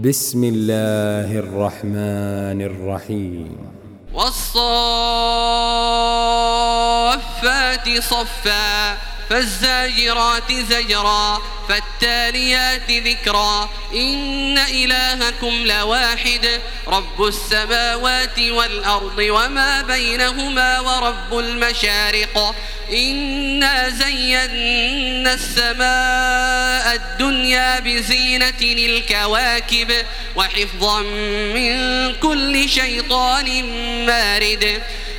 بسم الله الرحمن الرحيم. والصافات صفا فالزاجرات زجرا فالتاليات ذكرا. إن إلهكم لواحد رب السماوات والأرض وما بينهما ورب المشارق. إنا زينا السماء الدنيا بزينة الكواكب وحفظا من كل شيطان مارد.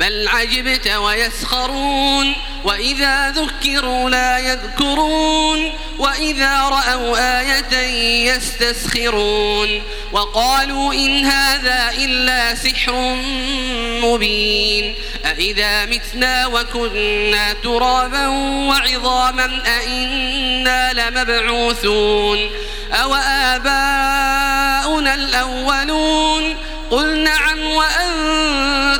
بل عجبت ويسخرون وإذا ذكروا لا يذكرون وإذا رأوا آية يستسخرون وقالوا إن هذا إلا سحر مبين أإذا متنا وكنا ترابا وعظاما أإنا لمبعوثون أو آباؤنا الأولون قل نعم وأنتم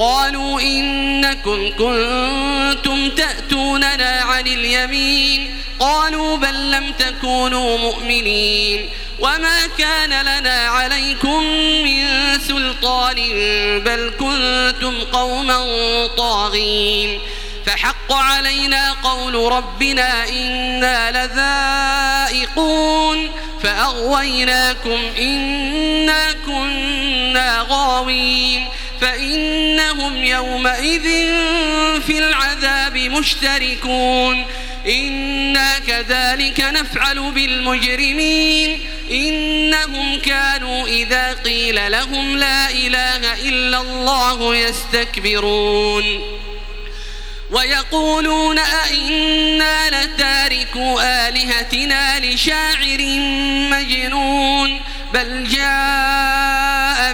قالوا إنكم كنتم تأتوننا عن اليمين. قالوا بل لم تكونوا مؤمنين. وما كان لنا عليكم من سلطان بل كنتم قوما طاغين. فحق علينا قول ربنا إنا لذائقون. فأغويناكم إنا كنا غاوين. فإنهم يومئذ في العذاب مشتركون. إنا كذلك نفعل بالمجرمين. إنهم كانوا إذا قيل لهم لا إله إلا الله يستكبرون. ويقولون أئنا لتاركوا آلهتنا لشاعر مجنون. بل جاء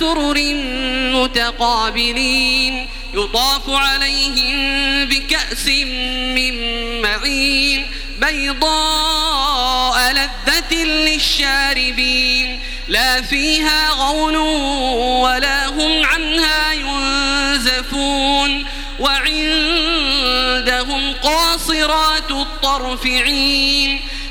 سرر متقابلين يطاف عليهم بكأس من معين بيضاء لذة للشاربين لا فيها غول ولا هم عنها ينزفون وعندهم قاصرات الطرف عين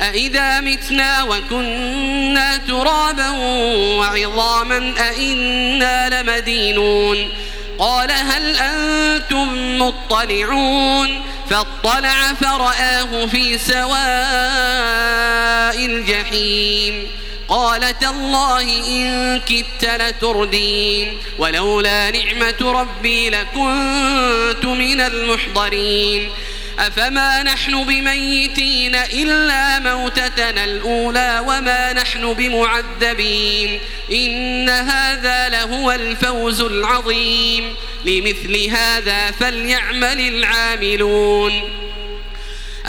أئذا متنا وكنا ترابا وعظاما أئنا لمدينون قال هل أنتم مطلعون فاطلع فرآه في سواء الجحيم قال تالله إن كدت لتردين ولولا نعمة ربي لكنت من المحضرين أفما نحن بميتين إلا موتتنا الأولى وما نحن بمعذبين إن هذا لهو الفوز العظيم لمثل هذا فليعمل العاملون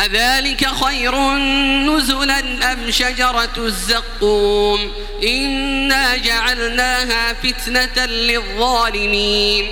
أذلك خير نزلا أم شجرة الزقوم إنا جعلناها فتنة للظالمين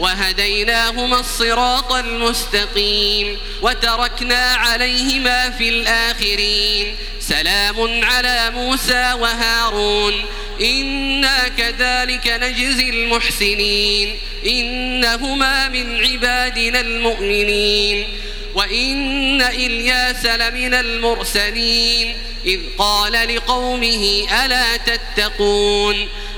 وهديناهما الصراط المستقيم وتركنا عليهما في الآخرين. سلام على موسى وهارون. إنا كذلك نجزي المحسنين. إنهما من عبادنا المؤمنين. وإن إلياس لمن المرسلين. إذ قال لقومه ألا تتقون؟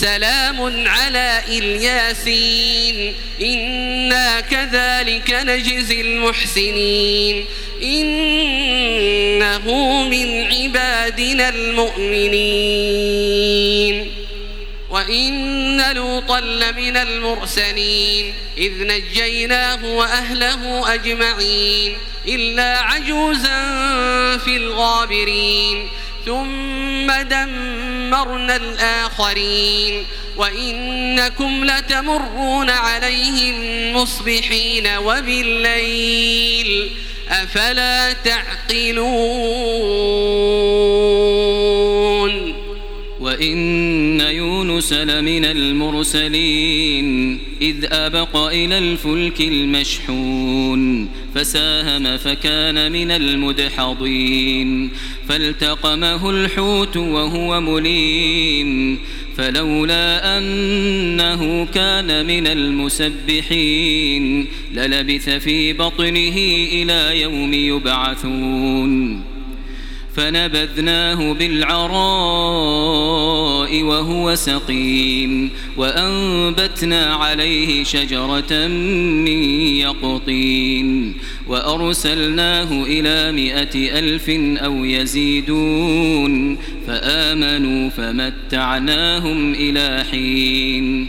سلام على إلياسين. إنا كذلك نجزي المحسنين. إنه من عبادنا المؤمنين. وإن لوطا لمن المرسلين. إذ نجيناه وأهله أجمعين. إلا عجوزا في الغابرين. ثم دمرنا الآخرين وإنكم لتمرون عليهم مصبحين وبالليل أفلا تعقلون وإن يونس لمن المرسلين إذ أبق إلى الفلك المشحون فساهم فكان من المدحضين فالتقمه الحوت وهو مليم فلولا أنه كان من المسبحين للبث في بطنه إلى يوم يبعثون فنبذناه بالعراء وهو سقيم وأنبتنا عليه شجرة من يقطين وأرسلناه إلى مائة ألف أو يزيدون فآمنوا فمتعناهم إلى حين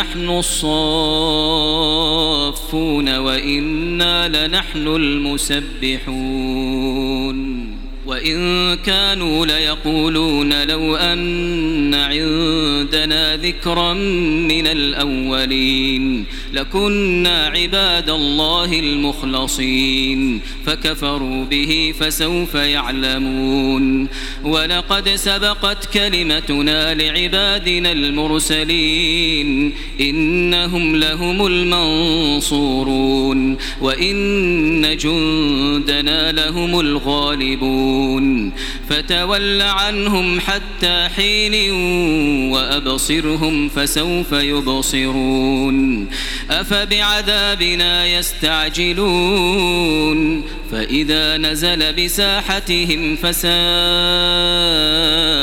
لنحن الصافون وإنا لنحن المسبحون. وإن كانوا ليقولون لو أن عندنا ذكرا من الأولين لكنا عباد الله المخلصين فكفروا به فسوف يعلمون ولقد سبقت كلمتنا لعبادنا المرسلين إنهم لهم المنصورون وإن جندنا لهم الغالبون فتول عنهم حتى حين وأبصرهم فسوف يبصرون. أفبعذابنا يستعجلون. فإذا نزل بساحتهم